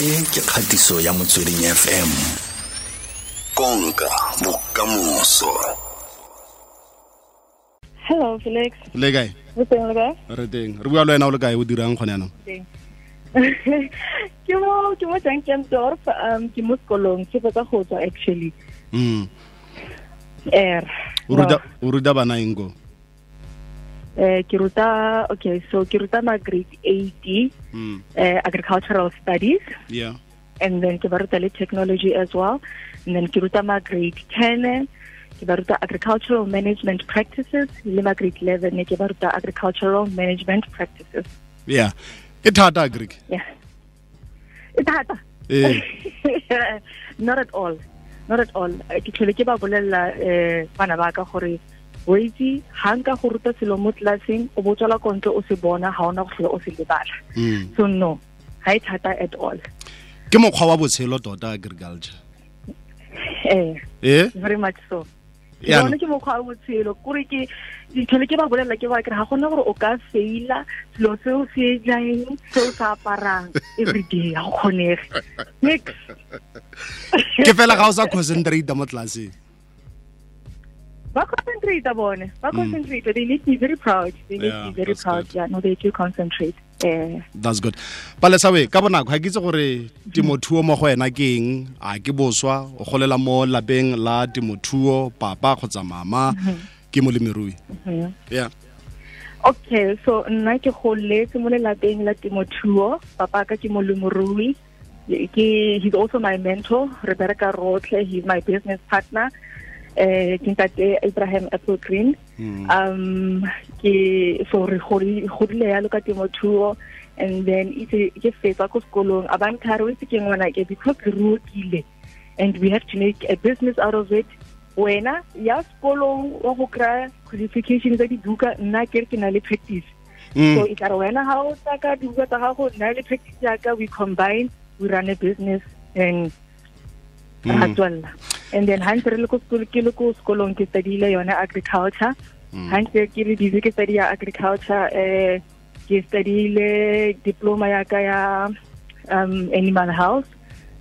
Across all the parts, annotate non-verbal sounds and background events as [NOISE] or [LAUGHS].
e ke kgatiso ya motsweding fm konka bokamoso Hello, Felix. le kae Mo teng le kae? re teng re bua le wena o le kae o dirang kgone yanong [LAUGHS] Ke mo ke mo Jankendorf, um ke mo sekolong, ke fetsa go tswa actually. Mm. Er. o ruta o ruta bana eng ko Eh ke ruta okay, so ke ruta ma grade 80 Mm. uh, agricultural studies yeah and then ke ba ruta le technology as well. And then ke ruta ma grade 10 ke ba ruta agricultural management practices le ma grade 11 ke ba ruta agricultural management practices. yeah e thata greek Yeah. It's hard. Eh. [LAUGHS] not at all not at all Eh, ke tlhole ke ba bolelela um bana ba ka gore o itse ga nka go ruta selo mo tlelaseng o bo tswela kontle o se bona ga ona go tlhola o se lebala. Mm. so no ga e thata at all. Ke mokgwa wa botshelo tota agriculture. Eh eh? very much so. Ke ke mokgwa wa botshelo kore ke ditlhole ke ba bolelela ke ba ga gona gore o ka faila selo se o se jaeng se o sa aparang [LAUGHS] everyday ga go kgonege. Nix ke fela ga o sa concentrate mo tlelaseng concentrate abone. ba concentrate they need to be very proud. They need Yeah, to be very that's proud. good. yeah no they do concentrate. Eh that's good. Palesawe ka bonako ga ke itse gore temothuo mo go wena ke eng? A ke boswa o golela mo lapeng la temothuo papa kgotsa mama ke molemirui. Mhm. yeah. Okay so nna ke goletse mo lelapeng la temothuo papa ka ke molemirui. Ke he's also my mentor. Re bereka rotlhe he's my business partner eh ke ntate Abraham Apelgreen Mm. um ke so re godile yalo ka temothuo and then itse ke fetsa ko sekolong a banthare o itse ke ngwana ke because re ruokile and we have to make a business out of it wena ya sekolong wa go kry qualification tsa dibuka nna ke re ke na le practice Mm. so e tla re wena ga o tsa ka dibuka tsa gago nna le practice yaka we combine we run a business and Mm. ra tswalla and then ha ntse re le ko sekolo ke le ko sekolong ke studiile yone agriculture. Mm. ha ntse ke le busy ke study ya agriculture eh ke studiile diploma ya ka ya um animal health.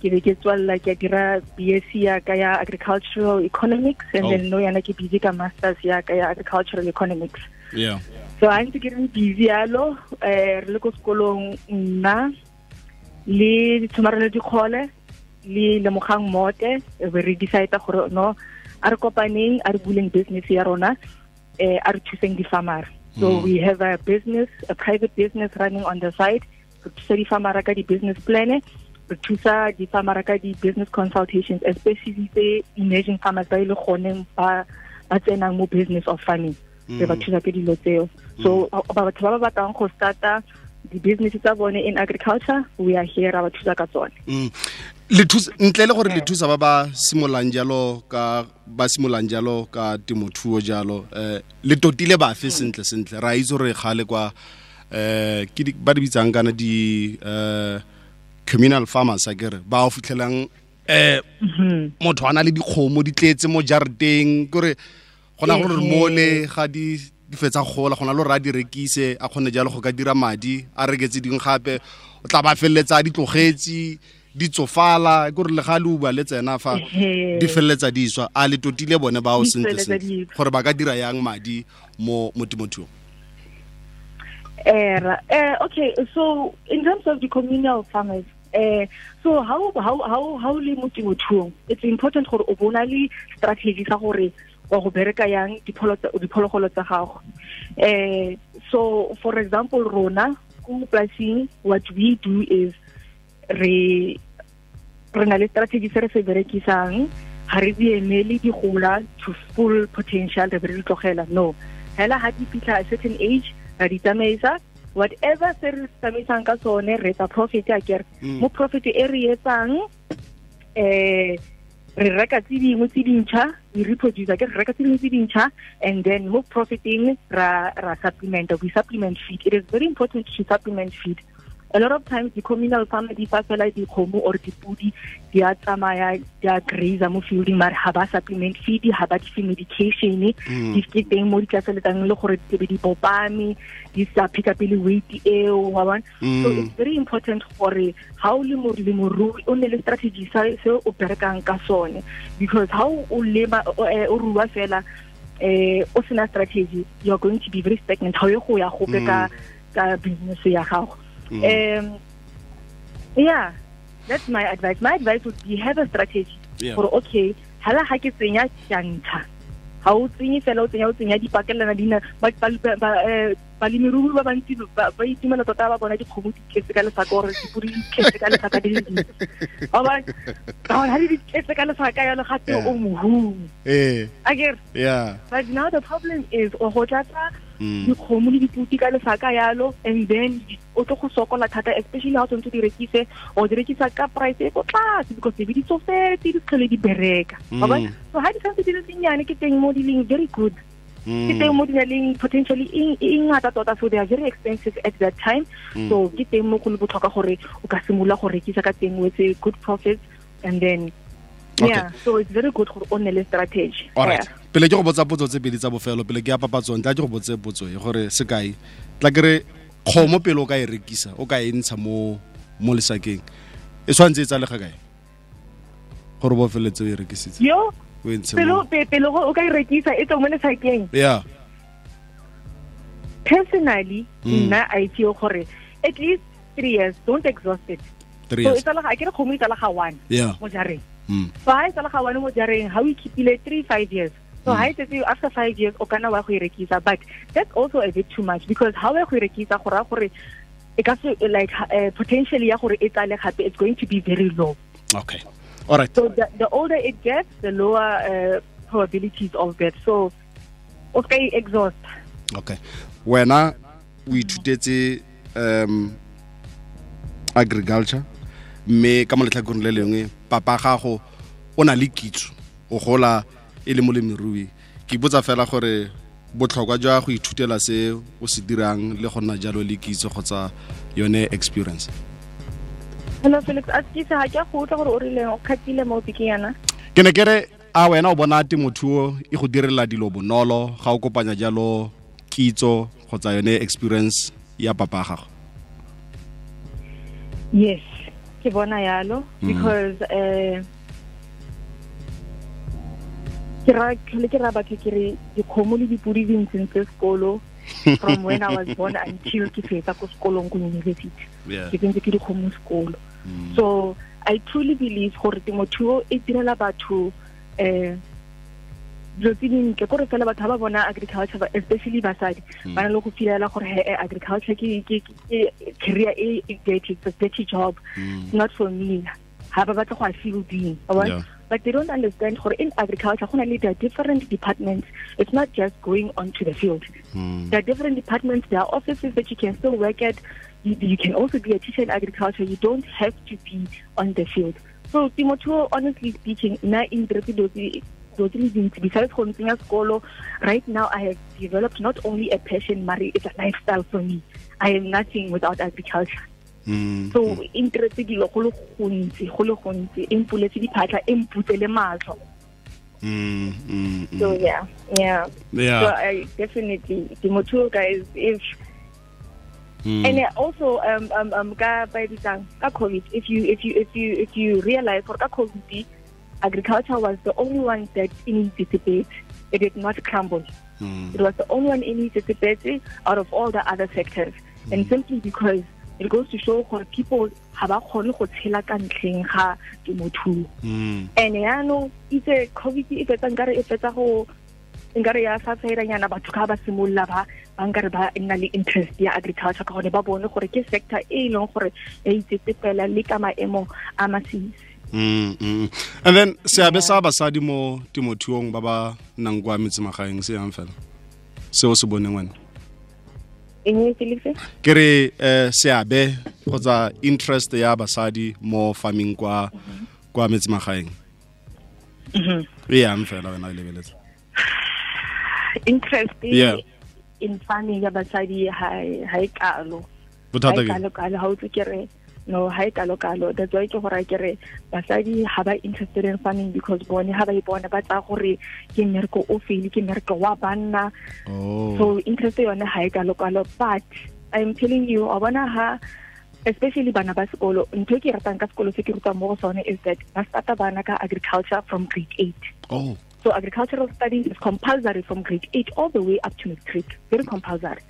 Ke be ke tswalla ke dira BSc ya ka ya agricultural economics and Oh. then no yana ke busy ka masters ya ka ya agricultural economics. Yeah. So ha ntse ke re busy yalo eh re le ko sekolong nna le tshomarelo dikgole le lemogang mote be re decide gore no a re kopaneng a re buleng business ya rona eh a re thuseng di-farmer so Mm. we have a business a private business running on the side. Re thusa di-farmer ka di-business plan re thusa di-farmer ka di-business consultations especially tse emerging farmers ba e le goneng ba ba tsenang mo business of farming. Re ba Mm. thusa ke dilo tseo. So ba- batho ba ba batlang go starta di-business tsa bone in agriculture we are here ra ba thusa ka tsone Mm. ntle le gore le thusa ba ba simolang jalo ka ba simolang jalo ka temothuo jalo um le totile bafe sentle sentle ra itse gore gale kwa um ke ba di bitsang kana di eh communal farmers a kere ba o fitlhelang um motho a na le dikgomo di tletse mo jarateng kore gona gore Ehe. mole ga di di fetsa gola gona le gore a di rekise a kgone jalo go ka dira madi a reketse dingwe gape o tla ba feleletsa a di tlogetse di tsofala kore le ga le uba le tsena fa di feleletsa di swa. A le totile bone ba sentle sentle gore ba ka dira yang madi mo mo temothuong. Eh, ra- eh, okay, so in terms of the communal farmers, eh, so how how how how le mo temothuong, it's important gore o bona le strategy sa gore wa go bereka yang diphologolo tsa gago. Eh, so for example, rona ko polasing, what we do is re re na le strategy se re se berekisang ga re di emele di gola to full potential re be re tlogela no hela ha di fitlha a certain age ra di tsamaisa whatever se re tsamaisang ka sone re etsa profit a kere Mm. mo profit e re etsang eh re reka tse dingwe tse dintšha we reproduce ke re reka tse dingwe tse dintšha and then mo profiting ra ra supplement we supplement feed. It is very important to supplement feed a lot of times di-communal farmer di fa fela dikgomo or dipudi di a tsamaya di a grazer mo fielding mare ga ba supplement feed ga ba mm. di fe medication di ke teng mo di tla feletsang le gore di be di bopame di sa pick up le weight eo wa bona? So mm. it's very important gore ga o le molemirui o nne le strategy se o berekang ka sone. Because how o lema eh, o rua fela eh o sena strategy you are going to be very stagnant. How ye go ya gope mm. ka ka business ya gago um yeah that's my advice. My advice would be have a strategy Yeah. gore okay hala ha ke tsenya ke a ntsha ha o tsenye fela o tsenya o tsenya dipakelana dina ba ba- ba- ba- eh, balemirui ba bantsi ba itumela tota ba bona dikgomo di tletse ka lesaka gore dipudi di ka lesaka di le dintsi. Di tletse ka lesaka yalo gate o mohumi. Eh. Akere but now the problem is o go tlatsa Mm. dikgomo le diputi ka lesaka yalo and then o tlo go sokola thata especially ga o tshwanetse di rekise o di rekisa ka price e ko tlase because ebe di tsofetse di tlhole di bereka? Mm. so ga di tshwanetse di le tsenyane ke teng mo di leng very good ke teng mo di na leng potentially e e ngata tota so they are very expensive at that time Mm. so ke teng mo go le botlhokwa gore o ka simolola go rekisa ka teng wetse good profits and then Okay. yeah so it's very good gore o nne le strategy alright Yeah. pele ke go botsa potso tse pedi tsa bofelo pele ke ya papatsong tla ke go botse potso e gore sekai tla ke re kgomo pele o ka e rekisa o ka e ntsha mo mo lesakeng e tshwanetse e tsa le ga kae gore bo feletse o e rekisitse yo o e ntshe pele pe- pele go- o ka e rekisa e tswa mo lesakeng yeah. Personally Mm. nna i feel gore at least three years don't exhaust it. Three so e years tsalega a kere kgomo e tsalega one yeah. mo jareng. Mm. so ha e tsalega one mo jareng ha o ikipile three five years. So ha e tsetse after five years o kana wa go e rekisa but that's also a bit too much because ha o go e rekisa go raya gore e ka like uh, potentially ya gore e tsale gape it's going to be very low. Okay alright so the, the older it gets the lower uh, probabilities of that. So o ska e exhaust okay. Wena o ithutetse um agriculture mme ka mo letlhakoreng le lengwe papa gago o na le kitso o gola e le molemirui. Ke botsa fela gore botlhokwa jwa go ithutela se o se dirang le go nna jalo le kitso kgotsa yone experience hello felix. A ke ga ke go tla gore o rileng o khatile mo ke yana? Ke ne kere a wena o bona temothuo e go direla dilo bonolo ga o kopanya jalo kitso kgotsa yone experience ya papa gago. Yes ke bona yalo because uh, ke ra tlhole ke ra batho ke re dikgomo le dipudi di sekolo from when i was born until ke fetsa ko sekolong ko university. Ke tsentse ke dikgomo sekolo. Mm. So i truly believe gore temothuo e direla batho um dilo tse dintle. Kore fela batho ba ba bona agriculture especially basadi mm. ba na le go filela gore he eh, agriculture ke ke- ke career e dirty it's a dirty job. Mm. It's not for me ha ba batla go a fielding ba bona? Yeah. but they don't understand gore in agriculture go na le there are different departments it's not just going onto the field Mm. there are different departments there are offices that you can still work at you, you can also be a teacher in agriculture you don't have to be on the field so temothuo honestly speaking nna e ndiretse dilo tse le dintsi besides go ntsenya sekolo right now i have developed not only a passion mari it's a lifestyle for me i am nothing without agriculture. So e ntiretse dilo go le gontsi go le gontsi e mpuletse diphatlha e mputse le matlho Mm, mm, mm. so yeah yeah yeah. so i definitely temothuo guys if Mm. and uh, also um um um ka ba e bitsang ka covid if you if you if you if you realize for ka covid agriculture was the only one that initiated it did not crumble Mm. it was the only one initiated out of all the other sectors and simply because it goes to show gore people ga ba kgone go tshela ka ntlheng ga temothuo Mm. and yaanong itse covid e fetsa nkare e fetsa go nkare ya sa tsairanyana batho ka ba simolola ba ba nkare ba nna le interest ya agriculture ka gone ba bone gore ke sector e e leng gore ya itsetse fela le ka maemo a masisi Mm, mm. and then seabe sa basadi mo temothuong ba ba nang kwa metsemagaeng se yang fela se o se boneng wena ke re um seabe kgotsa interest ya basadi mo farming kwa kwa metsemagaeng e yang fela wena e lebeletse interest Yeah. in farming ya basadi ha ha e kalo. Bothata Ha e ke? kalo-kalo ha o tse ke re no ha e kalo-kalo. That's why ke gore ke re basadi ha ba interested in farming because bone ha ba e bona ba tsa gore ke mmereko o fele ke mmereko wa banna. Oh. So interest yone ha e kalo-kalo but i'm telling you a bona ha especially bana ba sekolo ntho ke ratang ka sekolo se ke rutang mo go sone is that ba starta bana ka agriculture from grade eight. Oh. So agricultural studies is compulsory from grade 8 all the way up to matric. Very compulsory.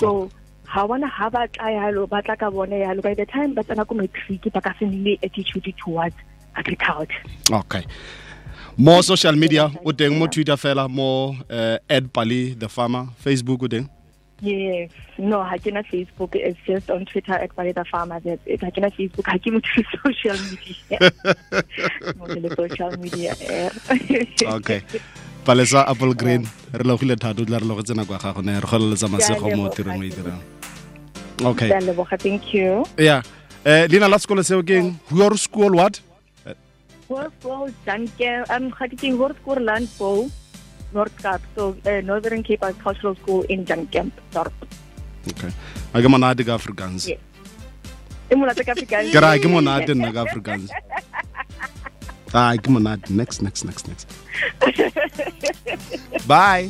So ha bona ga ba tla yalo ba tla ka bone yalo by the time ba tsena ko matric ba ka se nne attitude towards agriculture. okay mo social media o teng mo twitter fela mo uh, ed pali the farmer facebook o teng Yes. No, ha ke na Facebook. It's just on Twitter at the Farmer. It. Ha ke na Facebook. Ha ke mo social media. [LAUGHS] mo social media. eh. okay palesa apple green re logile o tla re logetse nako ya gago ne re goleletsa masego mo tirong o e dirang okay Ke a leboga. Thank you. yeah eh leina la sekolo seo ke eng your school what Hoërskool Duncan, um, ga ek sien Hoërskool Landbou Noordkaap, so uh, Northern Cape Agricultural School in Jan Kempdorp. okay a ke monate ka afrikaans Yeah. E monate ka Afrikaans. ke ra ke monate nna ka afrikaans ah ke monate next next next next [LAUGHS] bye